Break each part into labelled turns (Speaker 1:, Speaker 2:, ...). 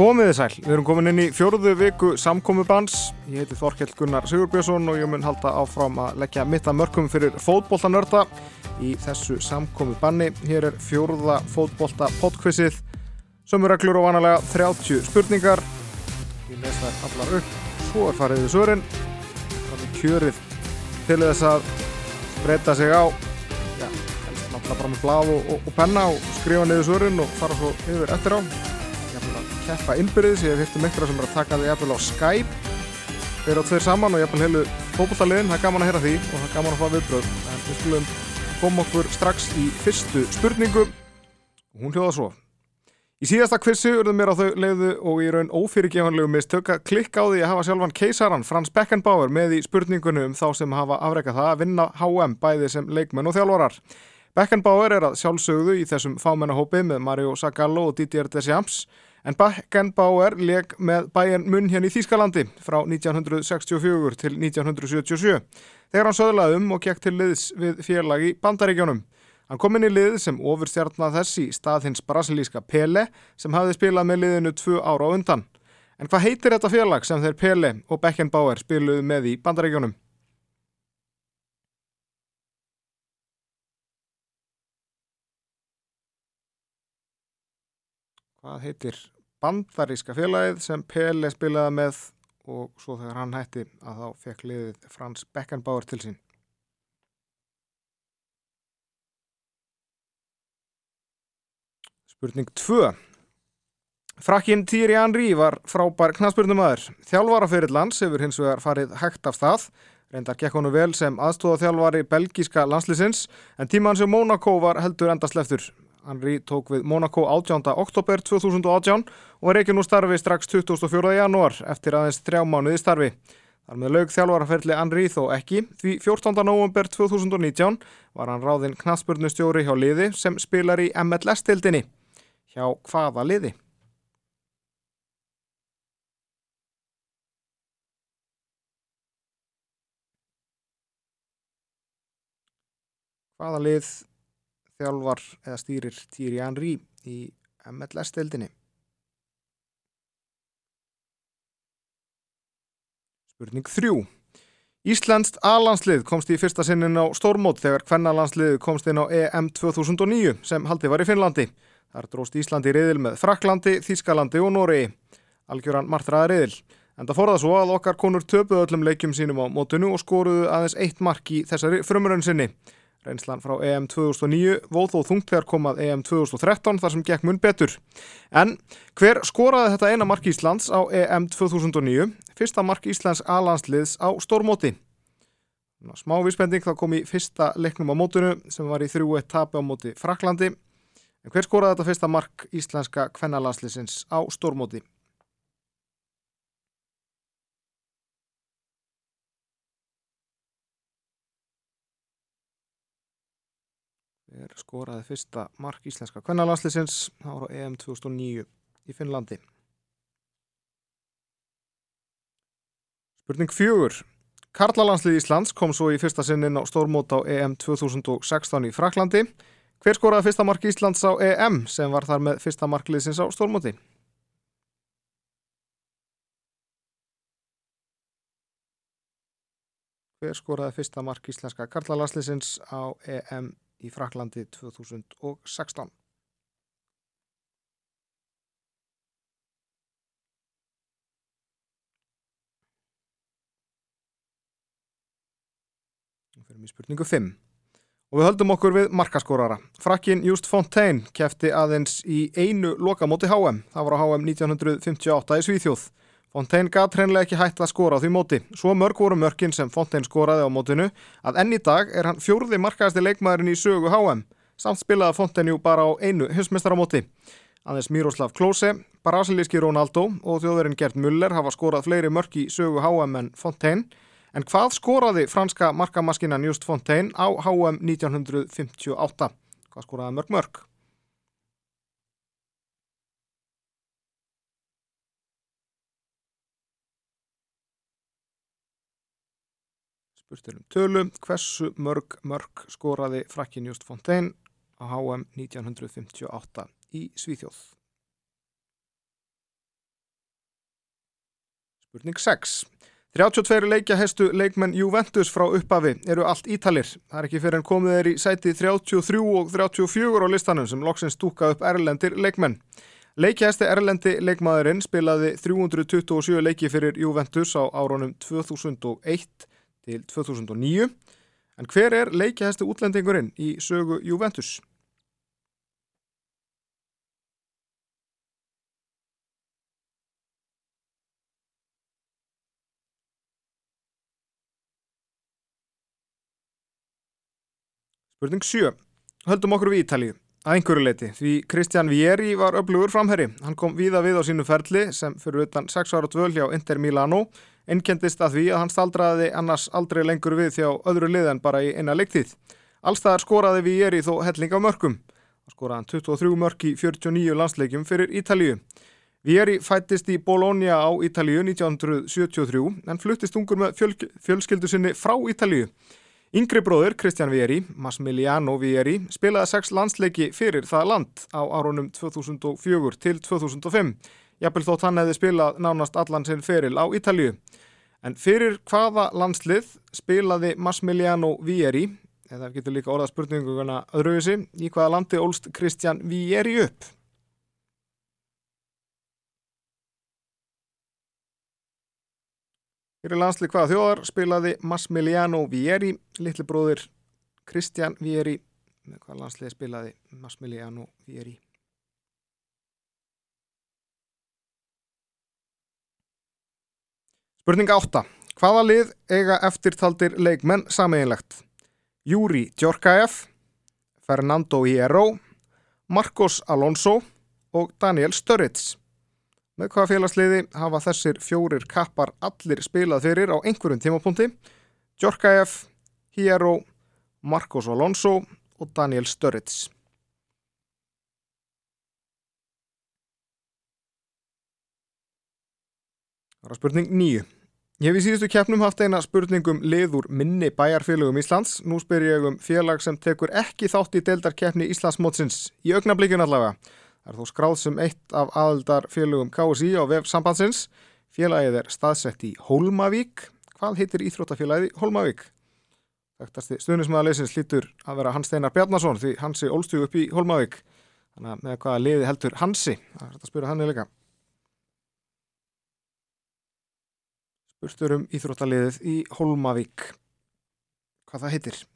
Speaker 1: Komiði sæl, við erum komin inn í fjóruðu viku samkomubans. Ég heiti Þorkell Gunnar Sigurbjörnsson og ég mun halda áfram að leggja mitt að mörgum fyrir fótboltanörda í þessu samkomubanni. Hér er fjóruða fótbolta podquizið, sömurreglur og vanalega 30 spurningar. Ég les þær allar upp, svo er farið við svörin. Það er kjörið til þess að breyta sig á, já, helst náttúrulega bara með blad og, og, og penna og skrifa niður svörin og fara svo yfir eftir á keppa innbyrðis, ég hef hirt um einhverja sem er að taka því jafnvel á Skype. Þeir eru á tveir saman og jafnvel heilu fókbóltaliðin, það er gaman að heyra því og það er gaman að fá viðbröð en við skulum koma okkur strax í fyrstu spurningu. Og hún hljóða svo. Í síðasta kvissu urðu mér á þau leiðu og í raun ófyrirgefanlegu mistök að klikka á því að hafa sjálfan keisaran Frans Beckenbauer með í spurningunum um þá sem hafa afreikað það að vinna HM bæði sem leikmenn og þjálfarar. Beckenbauer er að sjálfsögðu í þessum fámennahópi með Mario Zagallo og Didier Deschamps En Beckenbauer leg með bæjan munn hérna í Þýskalandi frá 1964 til 1977 þegar hann söðlaði um og gekk til liðs við félagi Bandaríkjónum. Hann kom inn í lið sem ofurstjarnað þess í stað hins brasilíska Pele sem hafði spilað með liðinu tvö ára á undan. En hvað heitir þetta félag sem þeir Pele og Beckenbauer spiluðu með í Bandaríkjónum? Hvað heitir bandaríska félagið sem Pele spilaði með og svo þegar hann hætti að þá fekk liðið Frans Beckenbauer til sín. Spurning 2. Frakkin Thierry Henry var frábær knastbjörnumæður. Þjálfarafyrir lands hefur hins vegar farið hægt af stað. Reyndar gekk honu vel sem aðstóða þjálfari belgíska landslýsins en tíman sem Monaco var heldur endast leftur. Henry tók við Monaco 18. oktober 2018 og ekki nú starfi strax 24. janúar eftir aðeins þrjá mánuði starfi. Þar með lög þjálfaraferli Henry þó ekki því 14. november 2019 var hann ráðinn knastbörnustjóri hjá liði sem spilar í MLS-tildinni. Hjá hvaða liði? Hvaða lið þjálfar eða stýrir Thierry Henry í MLS-deildinni. Spurning 3. Íslandst A-landslið komst í fyrsta sinnin á stórmót þegar kvennalandslið komst inn á EM 2009 sem haldið var í Finnlandi. Þar dróst Íslandi riðil með Fraklandi, Þískalandi og Nóri. Algjöran martraða riðil. En það fór það svo að okkar konur töpuð öllum leikjum sínum á mótunu og skoruðu aðeins eitt mark í þessari frumrönn sinni. Reynslan frá EM 2009 vóð þó þungt þegar komað EM 2013 þar sem gekk mun betur. En hver skoraði þetta eina mark Íslands á EM 2009? Fyrsta mark Íslands A-landsliðs á stórmóti. Smá vísbending þá kom í fyrsta leiknum á mótunu sem var í þrjú eitt tapi á móti Fraklandi. En hver skoraði þetta fyrsta mark Íslenska kvennalandsliðsins á stórmóti? Er skoraði fyrsta mark íslenska kvennalanslisins ára EM 2009 í Finnlandi. Spurning fjögur. Karlalandslið Íslands kom svo í fyrsta sinnin á stórmót á EM 2016 í Fraklandi. Hver skoraði fyrsta mark Íslands á EM sem var þar með fyrsta markliðsins á stórmóti? Hver skoraði fyrsta mark íslenska karlalandslýsins á EM í Fraklandi 2016. Við fyrir í spurningu 5. Og við höldum okkur við markaskórara. Frakkin Just Fontaine kefti aðeins í einu lokamóti HM. Það var á HM 1958 í Svíþjóð. Fontaine gæt hreinlega ekki hægt að skora á því móti. Svo mörg voru mörkin sem Fontaine skoraði á mótinu að enn í dag er hann fjórði markaðasti leikmaðurinn í sögu HM. Samt spilaði Fontaine jú bara á einu husmestaramóti. Aðeins Miroslav Klose, brasilíski Ronaldo og þjóðverinn Gert Müller hafa skorað fleiri mörk í sögu HM en Fontaine. En hvað skoraði franska markamaskinan Just Fontaine á HM 1958? Hvað skoraði mörg mörg? Spurstilum tölu, hversu mörg mörg skoraði frakkin Just Fontaine á HM 1958 í Svíþjóð? Spurning 6. 32 leikja hestu leikmenn Juventus frá uppafi eru allt ítalir. Það er ekki fyrir en komið er í sæti 33 og 34 á listanum sem loksins stúka upp erlendir leikmenn. Leikjahesti erlendi leikmaðurinn spilaði 327 leiki fyrir Juventus á árunum 2001 til 2009. En hver er leikjahesti útlendingurinn í sögu Juventus? Spurning 7. Höldum okkur við Ítalið. Að einhverju leiti, því Kristján Vieri var öflugur framherri. Hann kom víða við á sínu ferli sem fyrir utan 6 ára dvöl hjá Inter Milano ennkendist að því að hann staldraði annars aldrei lengur við þjá öðru lið en bara í eina leiktíð. Allstaðar skoraði Vieri þó helling á mörgum. Hann skoraði hann 23 mörg í 49 landsleikjum fyrir Ítalíu. Vieri fættist í Bologna á Ítalíu 1973 en fluttist ungur með fjöl fjölskyldu sinni frá Ítalíu. Yngri bróður Kristján Vieri, Massimiliano Vieri, spilaði sex landsleiki fyrir það land á árunum 2004 til 2005. Jafnvel þótt hann hefði spilað nánast allan sinn feril á Ítalju. En fyrir hvaða landslið spilaði Massimiliano Vieri, eða getur líka orðað spurninguguna öðruvísi, í hvaða landi ólst Kristján Vieri upp? Fyrir landslið hvaða þjóðar spilaði Massimiliano Vieri, litli bróðir Kristján Vieri, hvaða landslið spilaði Massimiliano Vieri. Spurning 8. Hvaða lið eiga eftirtaldir leikmenn sameinlegt? Júri Djorkaev, Fernando Hierro, Marcos Alonso og Daniel Sturridge. Með hvaða félagsliði hafa þessir fjórir kappar allir spilað fyrir á einhverjum tímapunkti? Djorkaev, Hierro, Marcos Alonso og Daniel Sturridge. Það er spurning nýju. Ég hef í síðustu keppnum haft eina spurningum liður minni bæjarfélögum Íslands. Nú spyr ég um félag sem tekur ekki þátt í deildarkeppni Íslandsmótsins í augnablíkun allavega. Það er þó skráð sem eitt af aðaldar félögum KSI á vef sambandsins. Félagið er staðsett í Hólmavík. Hvað heitir Íþróttafélagið Hólmavík? Þekktasti stuðnismæðarleysins lítur að vera Hans Steinar Bjarnason því Hansi ólstjú upp í Hólmavík. Þannig að með hvaða liði heldur Hansi? Það er að spyrja hann líka. Spurtur um Íþróttaliðið í Hólmavík. Hvað það heitir?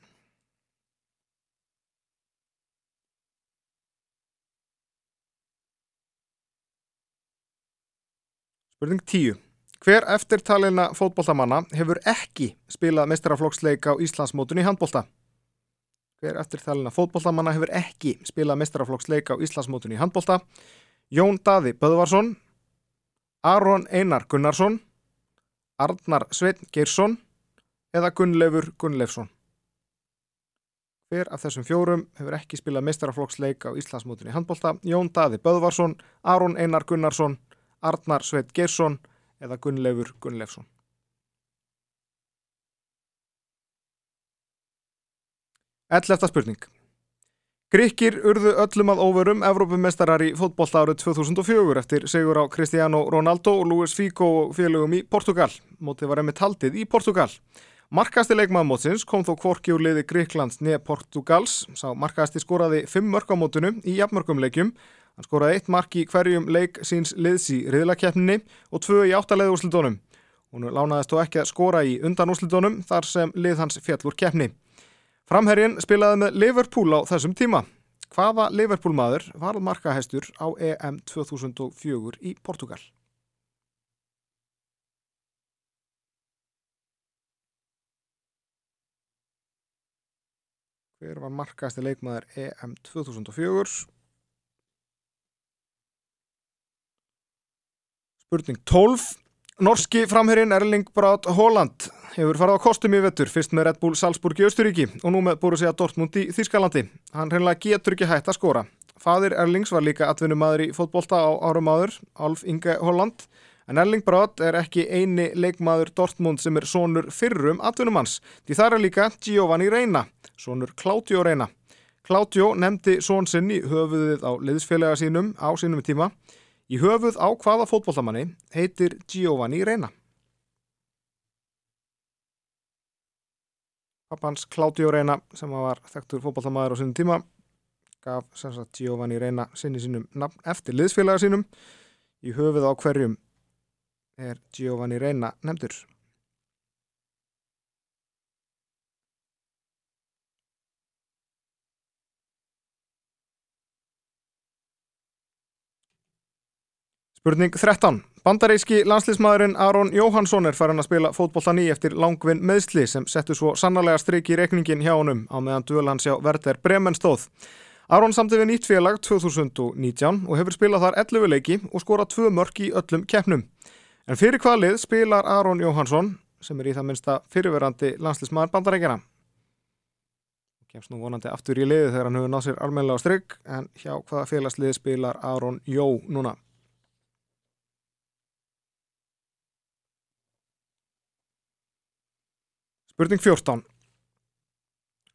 Speaker 1: Spurning 10. Hver eftirtalina fótbolltamanna hefur ekki spilað mestraraflokksleik á Íslandsmótun í handbólta? Hver eftirtalina fótbolltamanna hefur ekki spilað mestraraflokksleik á Íslandsmótun í handbólta? Jón Daði Böðvarsson, Aron Einar Gunnarsson, Arnar Svein Geirsson eða Gunnleifur Gunnleifsson? Hver af þessum fjórum hefur ekki spilað mestraraflokksleik á Íslandsmótun í handbólta? Jón Daði Böðvarsson, Aron Einar Gunnarsson, Arnar Sveit Geirsson eða Gunnleifur Gunnleifsson. Ellefta spurning. Gríkir urðu öllum að óverum Evrópumestarar í fótbollta árið 2004 eftir segur á Cristiano Ronaldo og Luis Figo félögum í Portugal. Mótið var einmitt haldið í Portugal. Markasti leikmaðmótsins kom þó kvorki úr liði Gríklands neð Portugals. Sá markasti skoraði 5 mörg á mótinu í jafnmörgum leikjum Hann skoraði eitt mark í hverjum leik síns liðs í riðlakeppninni og tvö í áttalega úrslitónum. Hún lánaðist þó ekki að skora í undan úrslitónum þar sem lið hans fjallur keppni. Framherrin spilaði með Liverpool á þessum tíma. Hvaða Liverpool maður var markahæstur á EM 2004 í Portugal? Hver var markahæsti leikmaður EM 2004? Spurning 12. Norski framherrin Erling Braut Holland hefur farið á kostum í vettur, fyrst með Red Bull Salzburg í Östuríki og nú með Borussia Dortmund í Þískalandi. Hann reynilega getur ekki hægt að skora. Fadir Erlings var líka atvinnumadur í fótbolta á árum áður, Alf Inge Holland, en Erling Braut er ekki eini leikmaður Dortmund sem er sonur fyrrum atvinnumanns. Því það er líka Giovanni Reina, sonur Claudio Reina. Claudio nefndi són sinn í höfuðið á liðsfélaga sínum á sínum tíma Í höfuð á hvaða fótbollamanni heitir Giovanni Reina? Pappans Claudio Reina sem var þekktur fótballamæður á sínum tíma gaf sagt, Giovanni Reina sinni sínum nafn eftir liðsfélaga sínum. Í höfuð á hverjum er Giovanni Reina nefndur? Spurning 13. Bandaríski landslýsmaðurinn Aron Jóhansson er farin að spila fótbollan í eftir langvinn meðsli sem settu svo sannarlega stryk í rekningin hjá honum á meðan duel hans hjá Verder Bremen stóð. Aron samti við nýtt félag 2019 og hefur spilað þar 11 leiki og skorað tvö mörk í öllum keppnum. En fyrir hvað lið spilar Aron Jóhansson sem er í það minnsta fyrirverandi landslýsmaður bandarækjana. Kemst nú vonandi aftur í liði þegar hann hefur náð sér almennilega á stryk en hjá hvaða félagslið spilar Aron Jó núna. Spurning 14.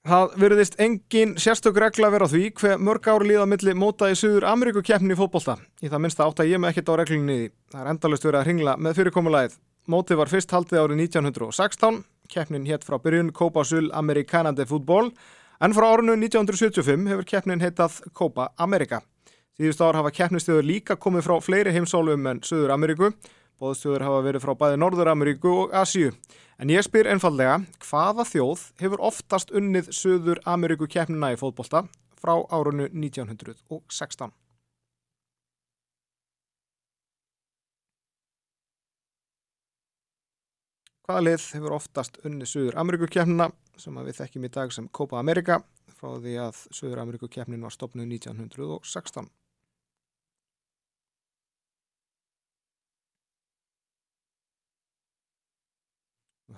Speaker 1: Það verðist engin sérstök regla að vera á því hver mörg ári líða milli móta í Suður Ameríku keppnin í fótbolta. Í það minnsta átt að ég með ekkert á reglunni í því. Það er endalust verið að ringla með fyrirkomulæðið. Mótið var fyrst haldið árið 1916. Keppnin hétt frá byrjun Copa Sul Americana de Fútból en frá árinu 1975 hefur keppnin heitað Copa America. Síðust ár hafa keppnistöður líka komið frá fleiri heimsálum en Suður Ameríku. Bóðstjóður hafa verið frá bæði Norður Ameríku og Asíu. En ég spyr einfallega, hvaða þjóð hefur oftast unnið Suður Ameríku keppnina í fótbolta frá árunnu 1916? Hvaða lið hefur oftast unnið Suður Ameríku keppnina sem við þekkjum í dag sem Copa America frá því að Suður Ameríku keppnin var stopnuð 1916?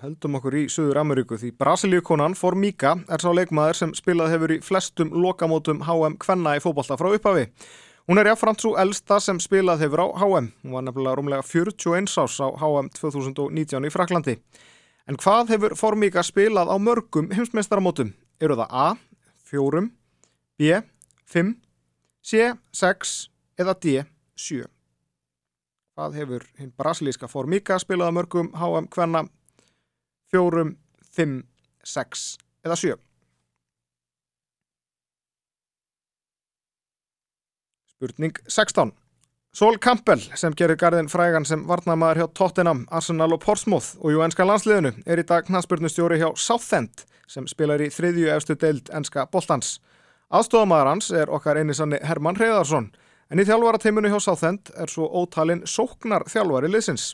Speaker 1: Heldum okkur í Suður Ameríku því Brasilíukonan Formiga er sá leikmaður sem spilað hefur í flestum lokamótum HM Kvenna í fókbalta frá upphafi. Hún er jáfnframt svo elsta sem spilað hefur á HM. Hún var nefnilega rúmlega 41 ás á HM 2019 í Fraklandi. En hvað hefur Formiga spilað á mörgum heimsmeistaramótum? Eru það A, 4, B, 5, C, 6 eða D, 7? Hvað hefur hinn brasilíska Formiga spilað á mörgum HM Kvenna fjórum, fimm, sex eða sjö. Spurning 16. Sol Campbell sem gerir garðin frægan sem varnamæður hjá Tottenham, Arsenal og Portsmouth og jú enska landsliðinu er í dag knastspurnustjóri hjá Southend sem spilar í þriðju efstu deild enska boltans. Aðstofamæður hans er okkar einisanni Herman Hreðarsson en í þjálfvarateiminu hjá Southend er svo ótalinn sóknar þjálfari liðsins.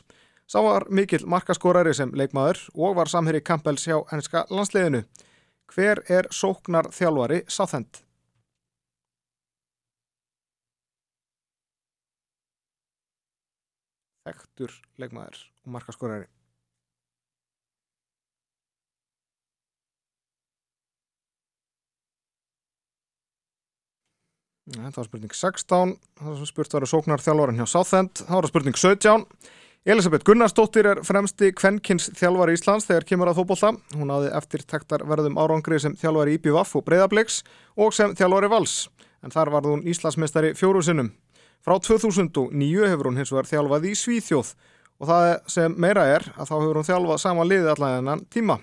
Speaker 1: Sá var mikill markaskorari sem leikmaður og var samherri Campbells hjá hennska landsliðinu. Hver er sóknar þjálfari sáþend? Þektur leikmaður og markaskorari. Það var spurning 16, það var spurt að vera sóknar þjálfarin hjá Sáþend, það var spurning 17. Elisabeth Gunnarsdóttir er fremsti kvennkins þjálfari Íslands þegar kemur að fókbólta. Hún hafði eftir taktar verðum árangri sem þjálfari IPVAF og Breiðabliks og sem þjálfari Vals. En þar varð hún Íslandsmestari fjóru sinnum. Frá 2009 hefur hún hins vegar þjálfað í Svíþjóð og það sem meira er að þá hefur hún þjálfað sama liði allan enn tíma.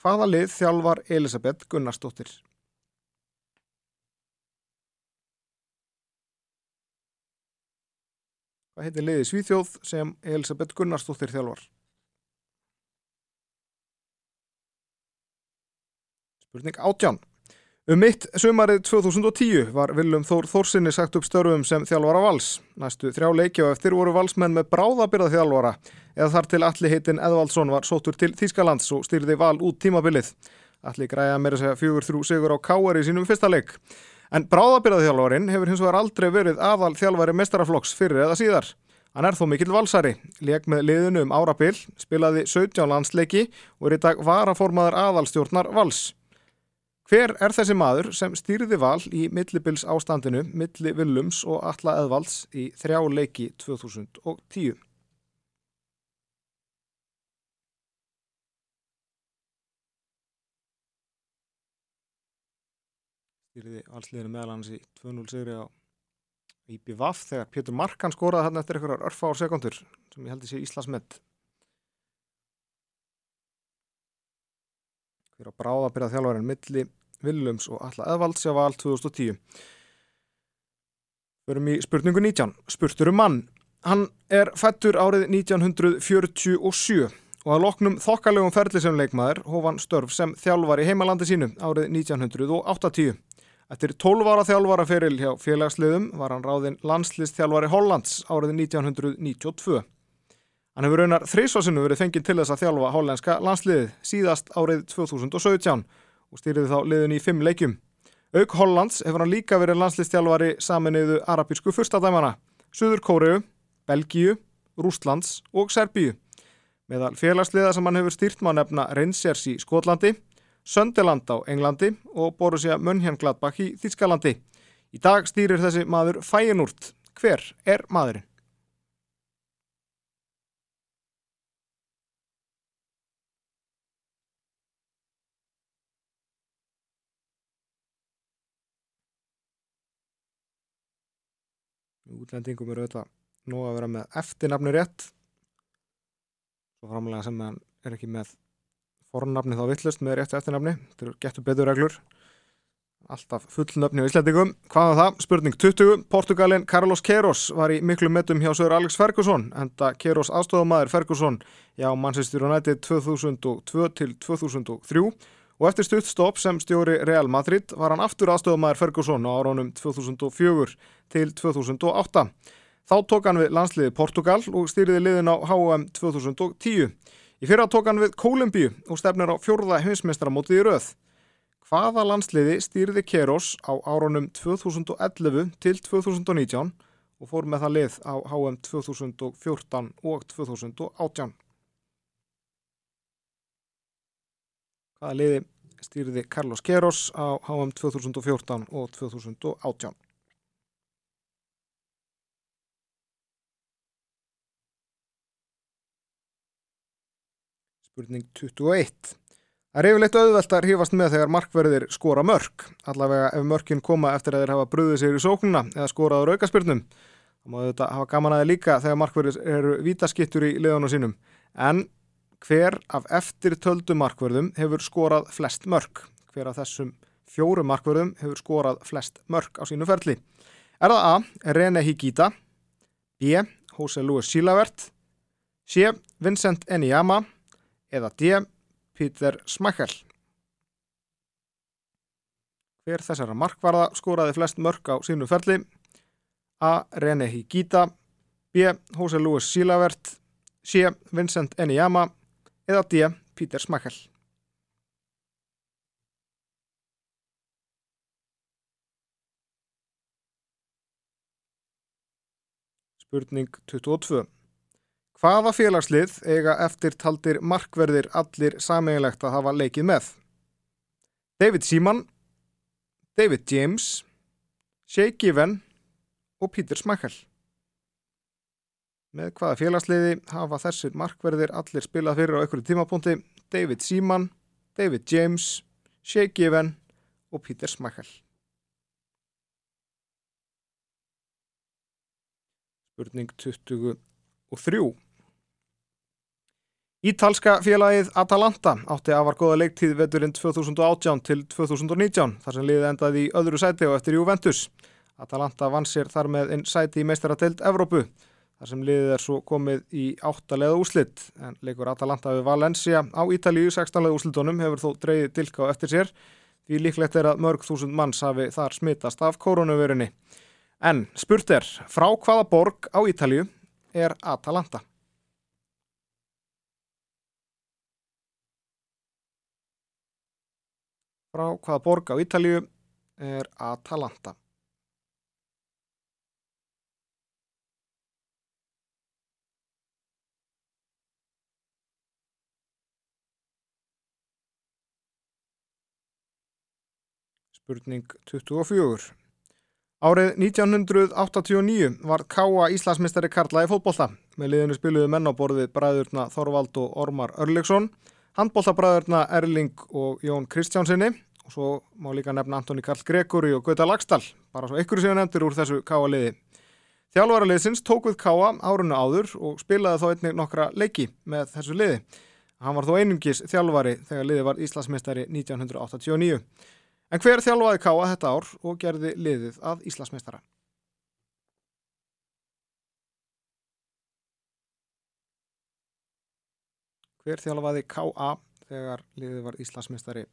Speaker 1: Hvaða lið þjálfar Elisabeth Gunnarsdóttir? Hvað heitir liði Svíþjóð sem Elisabeth Gunnarsdóttir þjálfar? Spurning átján. Um mitt sömarið 2010 var Viljum Þór Þórsinni sagt upp störfum sem þjálfara vals. Næstu þrjá leiki og eftir voru valsmenn með bráðabyrða þjálfara eða þar til allir heitin Edvaldsson var sótur til Þýskalands og styrði val út tímabilið. Allir græða meira segja fjögur þrjú sigur á káari sínum fyrsta leik. En bráðabyrðaþjálfarin hefur hins vegar aldrei verið aðal þjálfari mestaraflokks fyrir eða síðar. Hann er þó mikill valsari, leik með liðinu um árabil, spilaði 17 landsleiki og er í dag varaformaður aðalstjórnar vals. Hver er þessi maður sem stýrði val í millibils ástandinu, milli Willums og Alla Eðvalds í þrjá leiki 2010? Stýriði allsliðinu meðal hans í 2-0 sigri á IPVAF þegar Pétur Markan skoraði hann eftir einhverjar örfa ár sekundur sem ég held að sé Íslands með hver á bráðabyrða þjálfærin milli Willums og Alla Eðvalds á val 2010 Förum í spurningu 19 Spurtur um mann. Hann er fættur árið 1947 og að loknum þokkalegum ferli sem leikmaður hóf hann störf sem þjálfar í heimalandi sínu árið 1980 Eftir 12 ára þjálfara feril hjá félagsliðum var hann ráðinn landslistþjálfari Hollands árið 1992 Hann hefur raunar þrísvarsinu verið fengið til þess að þjálfa hollenska landsliðið síðast árið 2017 og stýriði þá liðin í fimm leikjum. Auk Hollands hefur hann líka verið landslistjálfari saminuðu arabísku fyrstadæmana, Suður Kóriu, Belgíu, Rústlands og Serbíu. Meðal félagsliða sem hann hefur stýrt má nefna Rangers í Skotlandi, Söndeland á Englandi og Borussia Mönchengladbach í Þískalandi. Í dag stýrir þessi maður Fæinúrt. Hver er maðurinn? útlendingum eru auðvitað nú að vera með eftirnafni rétt svo framlega sem hann er ekki með fornafni þá vittlust með rétt eftirnafni þetta eru getur betur reglur alltaf fullnöfni á Íslandingum hvað var það? Spurning 20 Portugalin Carlos Queiroz var í miklu metum hjá Sör Alex Ferguson enda Queiroz aðstofamæður Ferguson hjá Manchester United 2002 til 2003 og eftir stuttstopp sem stjóri Real Madrid var hann aftur aðstofamæður Ferguson á áraunum 2004 til 2008. Þá tók hann við landsliði Portugal og stýriði liðin á HM 2010. Í fyrra tók hann við Kólumbíu og stefnir á fjórða heimsmeistramótið í rauð. Hvaða landsliði stýriði Keros á árunum 2011 til 2019 og fór með það lið á HM 2014 og 2018? Hvaða liði stýriði Carlos Keros á HM 2014 og 2018? Spurning 21. Það er yfirleitt auðvelt að hrífast með þegar markverðir skora mörg. Allavega ef mörgin koma eftir að þeir hafa brúðið sér í sóknuna eða skoraður aukaspyrnum. Það má þetta hafa gaman aðeins líka þegar markverðir eru vítaskittur í liðunum sínum. En hver af eftirtöldu markverðum hefur skorað flest mörg? Hver af þessum fjóru markverðum hefur skorað flest mörg á sínu ferli? Er það A. René Higita B. Jose Luis Silavert C. Vincent Eniyama eða D. Peter Schmeichel. Hver þessara markvarða skoraði flest mörg á sínu ferli? A. René Higita B. Jose Luis Silavert C. Vincent Eniyama eða D. Peter Schmeichel. Spurning 22. Hvaða félagslið eiga eftir taldir markverðir allir sameiginlegt að hafa leikið með? David Seaman, David James, Shea Given og Peter Schmeichel. Með hvaða félagsliði hafa þessir markverðir allir spilað fyrir á einhverju tímapunkti? David Seaman, David James, Shea Given og Peter Schmeichel. Spurning 23. Ítalska félagið Atalanta átti að var goða leiktíð veturinn 2018 til 2019 þar sem liðið endaði í öðru sæti og eftir Juventus. Atalanta vann sér þar með einn sæti í meistarateild Evrópu þar sem liðið er svo komið í áttalega úslitt en leikur Atalanta við Valencia á Ítalíu 16. úslitunum hefur þó dreyið dilka á eftir sér því líklegt er að mörg þúsund manns hafi þar smittast af koronavirinni. En spurt er, frá hvaða borg á Ítalíu er Atalanta? Frá hvaða borg á Ítalíu er Atalanta? Spurning 24. Árið 1989 var Káa Íslandsmistari Karla í fótbolta. Með liðinu spiluðu menn á borðið bræðurna Þorvald og Ormar Örleksson, handboltabræðurna Erling og Jón Kristjánsinni og svo má líka nefna Antoni Karl Gregori og Gauta Lagstall, bara svo ykkur séu nefndir úr þessu Káa liði. Þjálfara liðsins tók við Káa árunnu áður og spilaði þá einnig nokkra leiki með þessu liði. Hann var þó einungis þjálfari þegar liðið var Íslandsmeistari 1989. En hver þjálfaði Káa þetta ár og gerði liðið að Íslandsmeistara? Hver þjálfaði Káa þegar liðið var Íslandsmeistari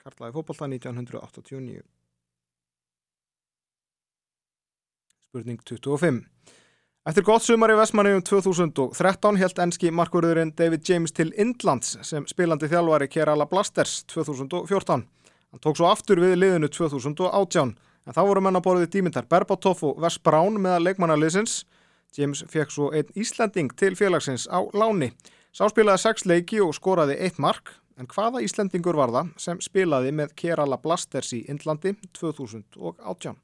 Speaker 1: Karlaði fókbalta 1989? Spurning 25. Eftir gott sumar í Vestmanni um 2013 held enski markverðurinn David James til Indlands sem spilandi þjálfari Kerala Blasters 2014. Hann tók svo aftur við liðinu 2018 en þá voru mennaborðið Dímyndar Berbatov og Wes Brown meðal leikmannarliðsins. James fekk svo einn Íslanding til félagsins á láni. Sáspilaði sex leiki og skoraði eitt mark en hvaða Íslandingur var það sem spilaði með Kerala Blasters í Indlandi 2018?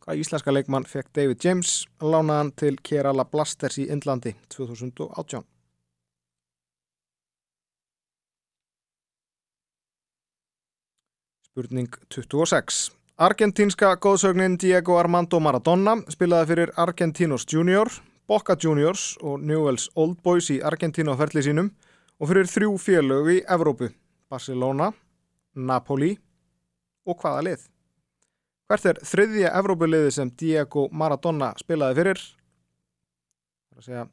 Speaker 1: Hvaða íslenska leikmann fekk David James lánaðan til Kerala Blasters í Indlandi 2018? Spurning 26. Argentínska góðsögnin Diego Armando Maradona spilaði fyrir Argentinos Junior, Boca Juniors og Newell's Old Boys í Argentínu á ferli sínum og fyrir þrjú félög í Evrópu, Barcelona, Napoli og hvaða lið? Hvert er þriðja Evrópuliði sem Diego Maradona spilaði fyrir? Það er að segja,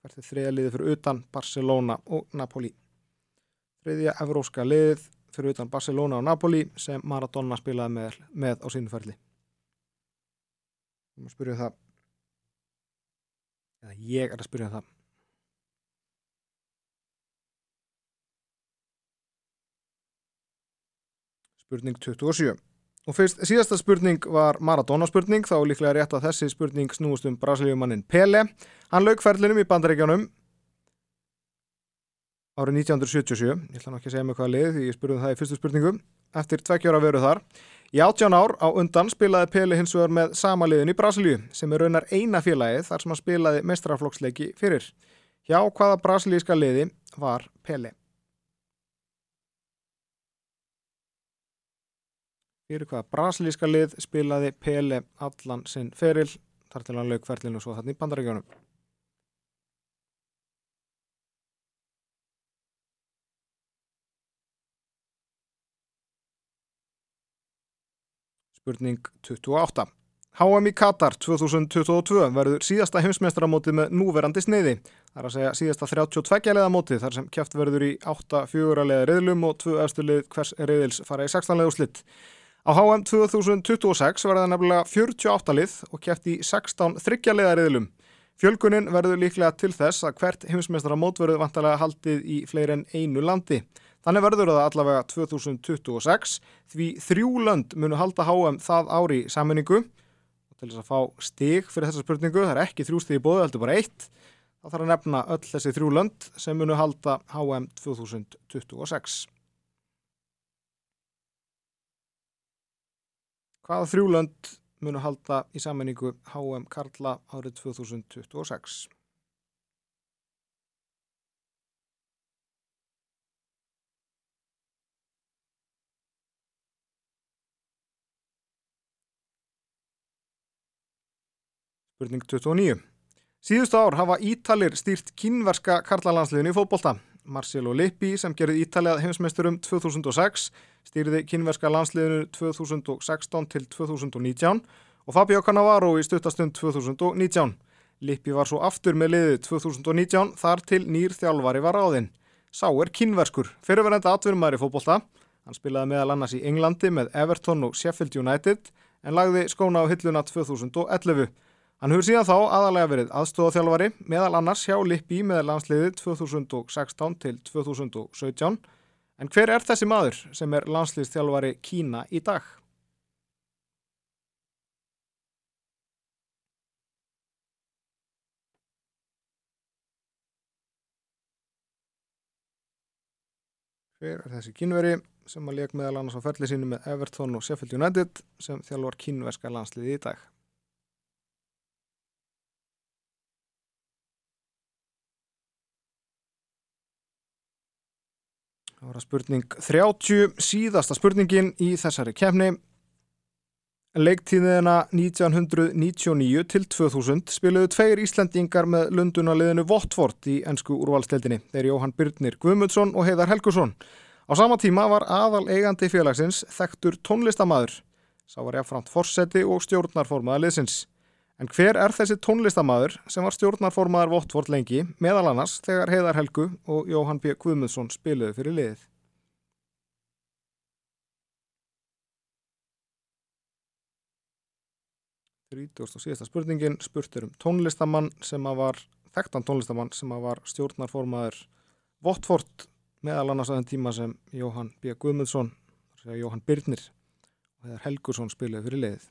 Speaker 1: hvert er þriðja liði fyrir utan Barcelona og Napoli? Þriðja evróska liðið fyrir utan Barcelona og Napoli sem Maradona spilaði með, með á sínu ferli. Ég má spyrja um það. Ég er að spyrja um það. Spurning 27. Og fyrst síðasta spurning var Maradona spurning, þá líklega rétt að þessi spurning snúist um brasilíumannin Pele. Hann lauk ferlinum í bandaríkjánum árið 1977. Ég ætla ekki að segja mig hvaða lið því ég spurði um það í fyrstu spurningu. Eftir tvekkjóra veru þar. Í 18 ár á undan spilaði Pele hins vegar með sama liðin í Brasilíu sem er raunar eina félagið þar sem hann spilaði mestrarflokksleiki fyrir. Hjá hvaða brasilíska liði var Pele? fyrir hvaða brasilíska lið spilaði Pele allan sinn feril þar til hann lauk ferlinu svo þannig í bandarækjónum. Spurning 28. HM í Katar 2022 verður síðasta heimsmeistaramótið með núverandi sneiði. Það er að segja síðasta 32 leða mótið þar sem kæft verður í 8-4 leða reyðlum og 2 efstu lið hvers reyðils fara í 16 leða úslitt. Á HM 2026 verða nefnilega 48 lið og kæft í 16 þryggjarlega riðlum. Fjölgunin verður líklega til þess að hvert heimsmeistara mótverðu vantarlega haldið í fleiri en einu landi. Þannig verður það allavega 2026 því þrjú lönd munu halda HM það ári í sammenningu. Og til þess að fá stig fyrir þessa spurningu, það er ekki þrjú stig í bóðu, heldur bara eitt. Það þarf að nefna öll þessi þrjú lönd sem munu halda HM 2026. Hvaða þrjúlönd munu halda í sammenningu HM Karla árið 2026? Spurning 29. Síðustu ár hafa Ítalir stýrt kínverska karlalandsliðinu í fótbolta. Marcelo Lippi sem gerði Ítalið heimsmeisturum 2006 stýrði kynverska landsliðinu 2016 til 2019 og Fabio Cannavaro í stuttastund 2019. Lippi var svo aftur með liðið 2019 þar til nýr þjálfari var áðinn. Sá er kynverskur, fyrirverðandi atvinnumæri fótbolta. Hann spilaði meðal annars í Englandi með Everton og Sheffield United en lagði skóna á hilluna 2011. Hann hefur síðan þá aðalega verið aðstofaþjálfari meðal annars hjá Lippi með landsliðið 2016 til 2017 en hver er þessi maður sem er landsliðstjálfari Kína í dag? Hver er þessi kínveri sem að leik meðal annars á ferli sínu með Everton og Sheffield United sem þjálfar kínverska landsliði í dag? Það var að spurning 30, síðasta spurningin í þessari kefni. Leiktíðina 1999 til 2000 spiluðu tveir Íslandingar með lundunaliðinu Votvort í ennsku úrvalstildinni. Þeir Jóhann Byrnir Guðmundsson og Heiðar Helgusson. Á sama tíma var aðal eigandi félagsins þektur tónlistamæður. Sá var jáfnframt forseti og stjórnarformaða liðsins. En hver er þessi tónlistamæður sem var stjórnarformaðar Votvort lengi, meðal annars þegar Heiðar Helgu og Jóhann B. Guðmundsson spiluðu fyrir liðið? 30. og síðasta spurningin spurtur um tónlistamann sem að var þekktan tónlistamann sem að var stjórnarformaður Votford meðal annars að þenn tíma sem Jóhann B. Guðmundsson Jóhann Byrnir og þegar Helgursson spilaði fyrir leiðið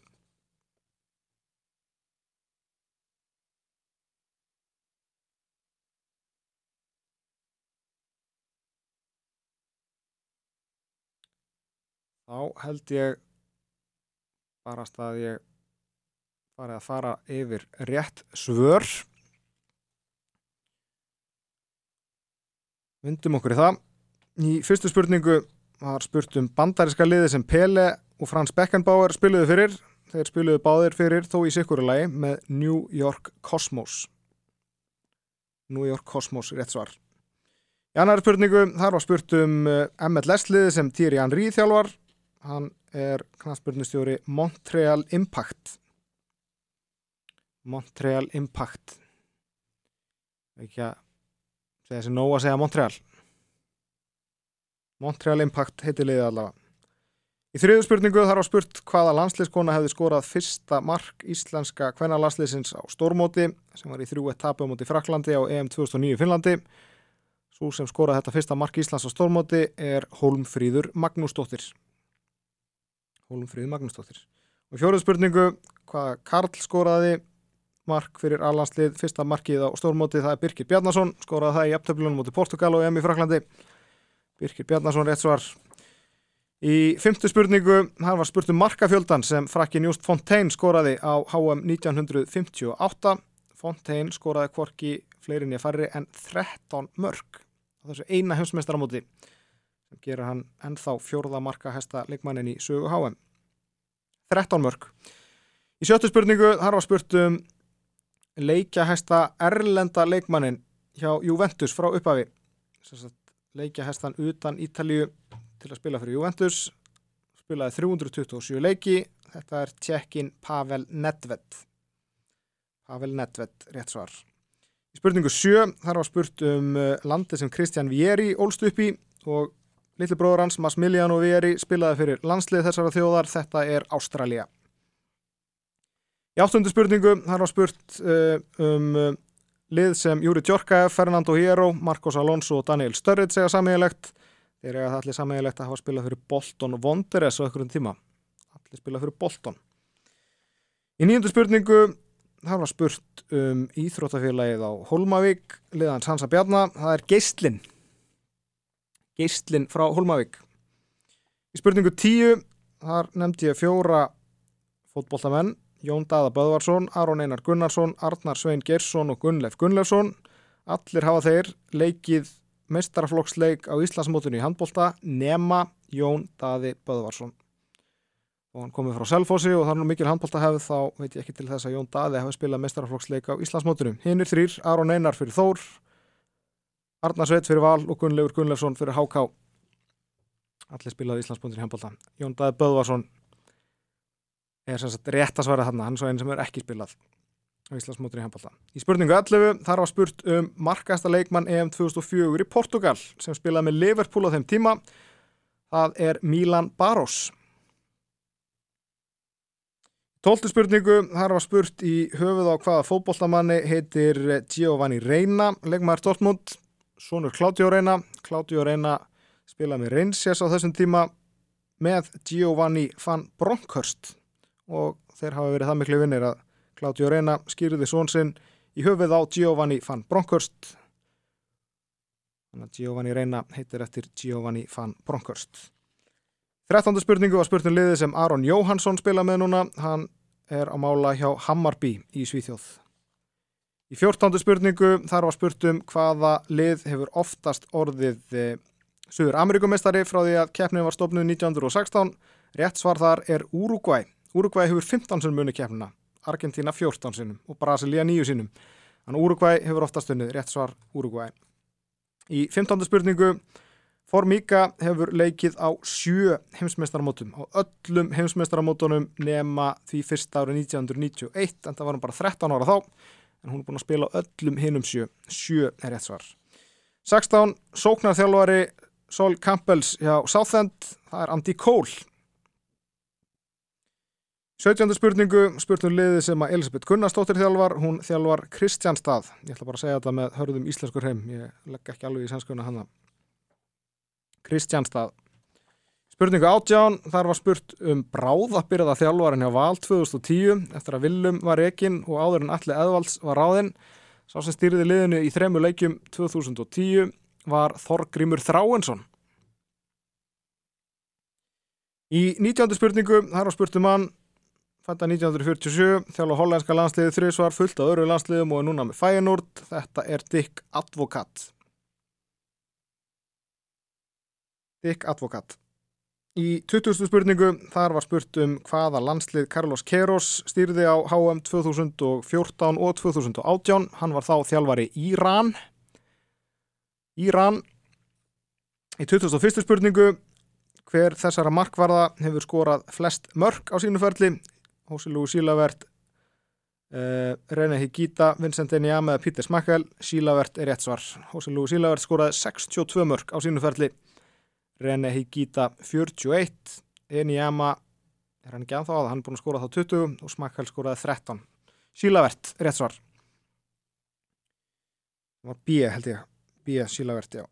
Speaker 1: Þá held ég barast að ég farið að fara yfir rétt svör. Vindum okkur í það. Í fyrstu spurningu var spurt um bandariska liði sem Pele og Frans Beckenbauer spiluðu fyrir. Þeir spiluðu báðir fyrir þó í sikkurulagi með New York Cosmos. New York Cosmos rétt svar. Í annar spurningu þar var spurt um eh, MLS liði sem Thierry Henry þjálfar hann er knastbyrnustjóri Montreal Impact. Montreal Impact. Ekki að segja þessi nóg að segja Montreal. Montreal Impact heiti liðið allavega. Í þriðu spurningu þar var spurt hvaða landsliðskona hefði skorað fyrsta mark íslenska kvennalandsliðsins á stórmóti sem var í þrjú etapu á móti Fraklandi á EM 2009 í Finnlandi. Svo sem skorað þetta fyrsta mark Íslands á stórmóti er Holmfríður Magnúsdóttir Holmfríður Magnúsdóttir. Og fjóruð spurningu hvaða Karl skoraði mark fyrir alhanslið, fyrsta markið á stórmóti það er Birkir Bjarnason, skoraði það í aftöflunum mútið Portugal og EM í Fraklandi Birkir Bjarnason rétt svar. Í fymtu spurningu hann var spurt um markafjöldan sem frakkin Just Fontaine skoraði á HM 1958 Fontaine skoraði kvorki fleirinni að farri en 13 mörg þessu eina heimsmeistaramóti sem gera hann ennþá fjórða marka hesta leikmannin í sögu HM 13 mörg Í sjöttu spurningu þar var spurt um leikjahesta erlenda leikmannin hjá Juventus frá upphafi. Leikjahestan utan Ítalíu til að spila fyrir Juventus. Spilaði 327 leiki. Þetta er tjekkin Pavel Nedved. Pavel Nedved rétt svar. Í spurningu 7 þar var spurt um landi sem Kristján Vieri ólst upp í og litli bróður hans Massimiliano Vieri spilaði fyrir landslið þessara þjóðar þetta er Ástralja Í áttundu spurningu, þar var spurt uh, um uh, lið sem Júri Djorkaev, Fernando Hierro, Marcos Alonso og Daniel Sturridge segja samíðilegt. Þeir eiga það allir samíðilegt að hafa spilað fyrir Bolton Wanderers á einhverjum tíma. Allir spilað fyrir Bolton. Í nýjundu spurningu, þar var spurt um Íþróttafélagið á Holmavík, liðans Hansa Bjarnar. Það er Geistlin. Geistlin frá Holmavík. Í spurningu tíu, þar nefndi ég fjóra fótbollamenn Jón Daða Böðvarsson, Aron Einar Gunnarsson, Arnar Svein Gersson og Gunnleif Gunnleifsson. Allir hafa þeir leikið mestaraflokksleik á Íslandsmótunni í handbólta nema Jón Daði Böðvarsson. Og hann komið frá Selfossi og nú mikil handbólta hefð þá veit ég ekki til þess að Jón Daði hafi spilað mestaraflokksleik á Íslandsmótunum. Hinn er þrýr, Aron Einar fyrir Þór, Arnar Sveit fyrir Val og Gunnleifur Gunnleifsson fyrir Háká. Allir spilaði Íslandsmótunni í handbólta. Jón Daði Böðvarsson er sem sagt rétt að svara þarna, hann svo einn sem er ekki spilað á Íslandsmótur í handbólta. Í spurningu 11 þar var spurt um markasta leikmann EM 2004 í Portugal sem spilaði með Liverpool á þeim tíma. Það er Milan Barros. Tóltu spurningu, þar var spurt í höfuð á hvaða fótbollamanni heitir Giovanni Reina, leikmaður Dortmund, sonur Claudio Reina. Claudio Reina spilaði með Reynsjæs á þessum tíma með Giovanni van Bronckhorst og þeir hafa verið það miklu vinnir að Claudio Reina skýrði svonsinn í höfuð á Giovanni van Bronckhorst Giovanni Reina heitir eftir Giovanni van Bronckhorst 13. spurningu var spurning liðið sem Aron Jóhansson spila með núna hann er á mála hjá Hammarby í Svíþjóð í 14. spurningu þar var spurtum hvaða lið hefur oftast orðið eh, Suður Amerikumestari frá því að keppnin var stofnuð 1916 rétt svar þar er Uruguay Uruguay hefur 15 sinum unni keppnina, Argentina 14 sinum og Brasilia 9 sinum. Þannig Uruguay hefur oftast unnið, rétt svar Uruguay. Í 15. spurningu, Formíka hefur leikið á sjö heimsmeistaramótum á öllum heimsmeistaramótunum nema því fyrsta árið 1991 en það var hann bara 13 ára þá en hún er búin að spila öllum hinum sjö sjö er rétt svar 16. Sóknarþjálfari Sol Campbells hjá Southend það er Andy Cole 17. spurningu spurnum liði sem að Elisabeth Gunnarsdóttir þjálfar hún þjálfar Kristjánstad ég ætla bara að segja þetta með hörðum íslenskur heim ég legg ekki alveg í sænskuna hann Kristjánstad Spurningu átján, þar var spurt um bráðabyrða þjálfarin hjá Val 2010 eftir að Willum var ekinn og áður en allir eðvalds var ráðinn. Sá sem stýriði liðinu í þremu leikjum 2010 var Þorgrimur Þráensson. Í 19. spurningu, þar var spurt um hann, fætta 1947, þjálfa hollandska landsliðið þrjusvar fullt á öru landsliðum og er núna með Fæinúrt. Þetta er Dick Advokat. Dick Advokat. Í 20. spurningu þar var spurt um hvaða landslið Carlos Queiroz stýrði á HM 2014 og 2018. Hann var þá þjálfari Íran. Íran. Í 21. spurningu hver þessara markvarða hefur skorað flest mörg á sínu ferli. Hósi Lúi Sílavert, uh, René Higita, Vincent Enjama eða Pítur Smakkel. Sílavert er rétt svar. Hósi Lúi Sílavert skoraði 62 mörg á sínu René Higita 41 Enijama er hann ekki anþá að hann er búin að skóra þá 20 og Smakkal skóraði 13 Sílavert, rétt svar. Það var B held ég. B, Sílavert, já.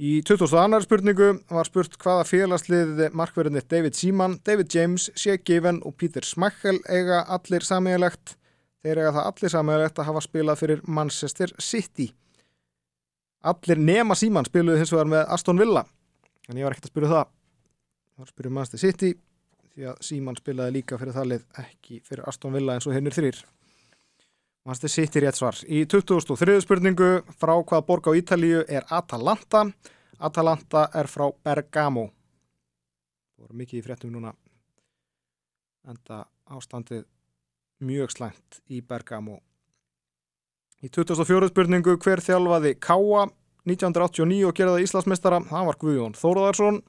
Speaker 1: Í 2002. spurningu var spurt hvaða félagslið markverðinni David Seaman, David James, Shea Given og Peter Smakkal eiga allir samíðalegt þeir eiga það allir samíðalegt að hafa spilað fyrir Manchester City. Allir nema Seaman spiluði hins vegar með Aston Villa en ég var ekkert að spyrja það. Það var að spyrja Manchester City því að Síman spilaði líka fyrir þallið ekki fyrir Aston Villa eins og hennur þrýr Manchester City rétt svar. Í 2003. spurningu frá hvaða borg á Ítalíu er Atalanta? Atalanta er frá Bergamo. Það voru mikið í fréttum núna. Enda ástandið mjög slæmt í Bergamo. Í 2004. spurningu hver þjálfaði Káa 1989 og geraði Íslandsmeistara, það var Guðjón Þóruðarsson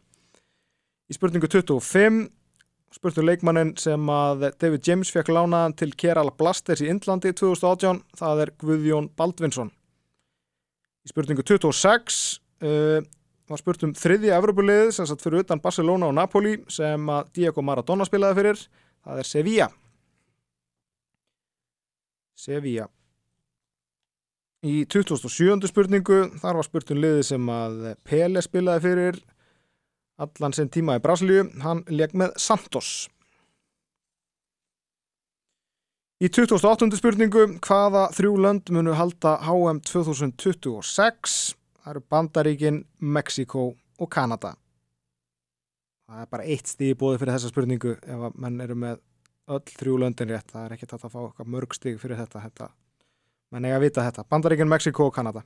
Speaker 1: í spurningu 25 spurtu leikmannin sem að David James fekk lánaðan til Kerala Blasters í Indlandi 2018, það er Guðjón Baldvinsson. Í spurningu 26 uh, var spurt um þriðja Evropulið sem satt fyrir utan Barcelona og Napoli sem að Diego Maradona spilaði fyrir. Það er Sevilla. Sevilla Í 2007. spurningu þar var spurtun liði sem að Pele spilaði fyrir allan sem tíma í Brasilíu, hann leg með Santos. Í 2008. spurningu hvaða þrjú lönd munu halda HM 2026? Það eru Bandaríkin, Mexiko og Kanada. Það er bara eitt stíð bóði fyrir þessa spurningu ef að menn eru með öll þrjú löndin rétt. Það er ekki þetta að fá mörg stíð fyrir þetta. Þetta menn eiga að vita þetta, Bandaríkinn, Mexiko og Kanada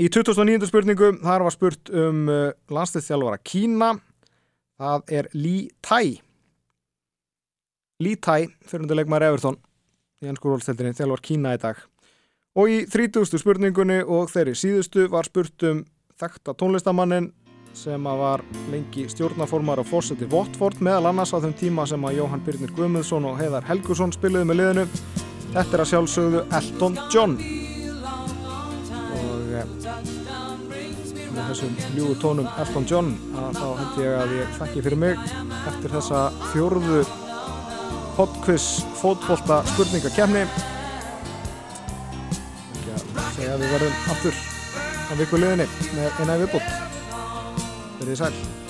Speaker 1: Í 2009. spurningu þar var spurt um uh, landsliðþjálfara Kína það er Lý Tæ Lý Tæ fyrirunduleikmar Everton í ennskúrólstildinni þjálfar Kína í dag og í 30. spurningunni og þeirri síðustu var spurt um þekta tónlistamannin sem var lengi stjórnaformar og fórseti Votford meðal annars á þeim tíma sem að Jóhann Byrnir Guðmundsson og Heiðar Helgusson spiluði með liðinu Þetta er að sjálfsögðu Elton John. Og eh, með þessum ljúu tónum Elton John að þá held ég að ég þakki fyrir mig eftir þessa fjórðu podquiz fótbolta spurningakefni ekki að segja að við verðum aftur á vikuleginni með eina viðbútt Verðið sæl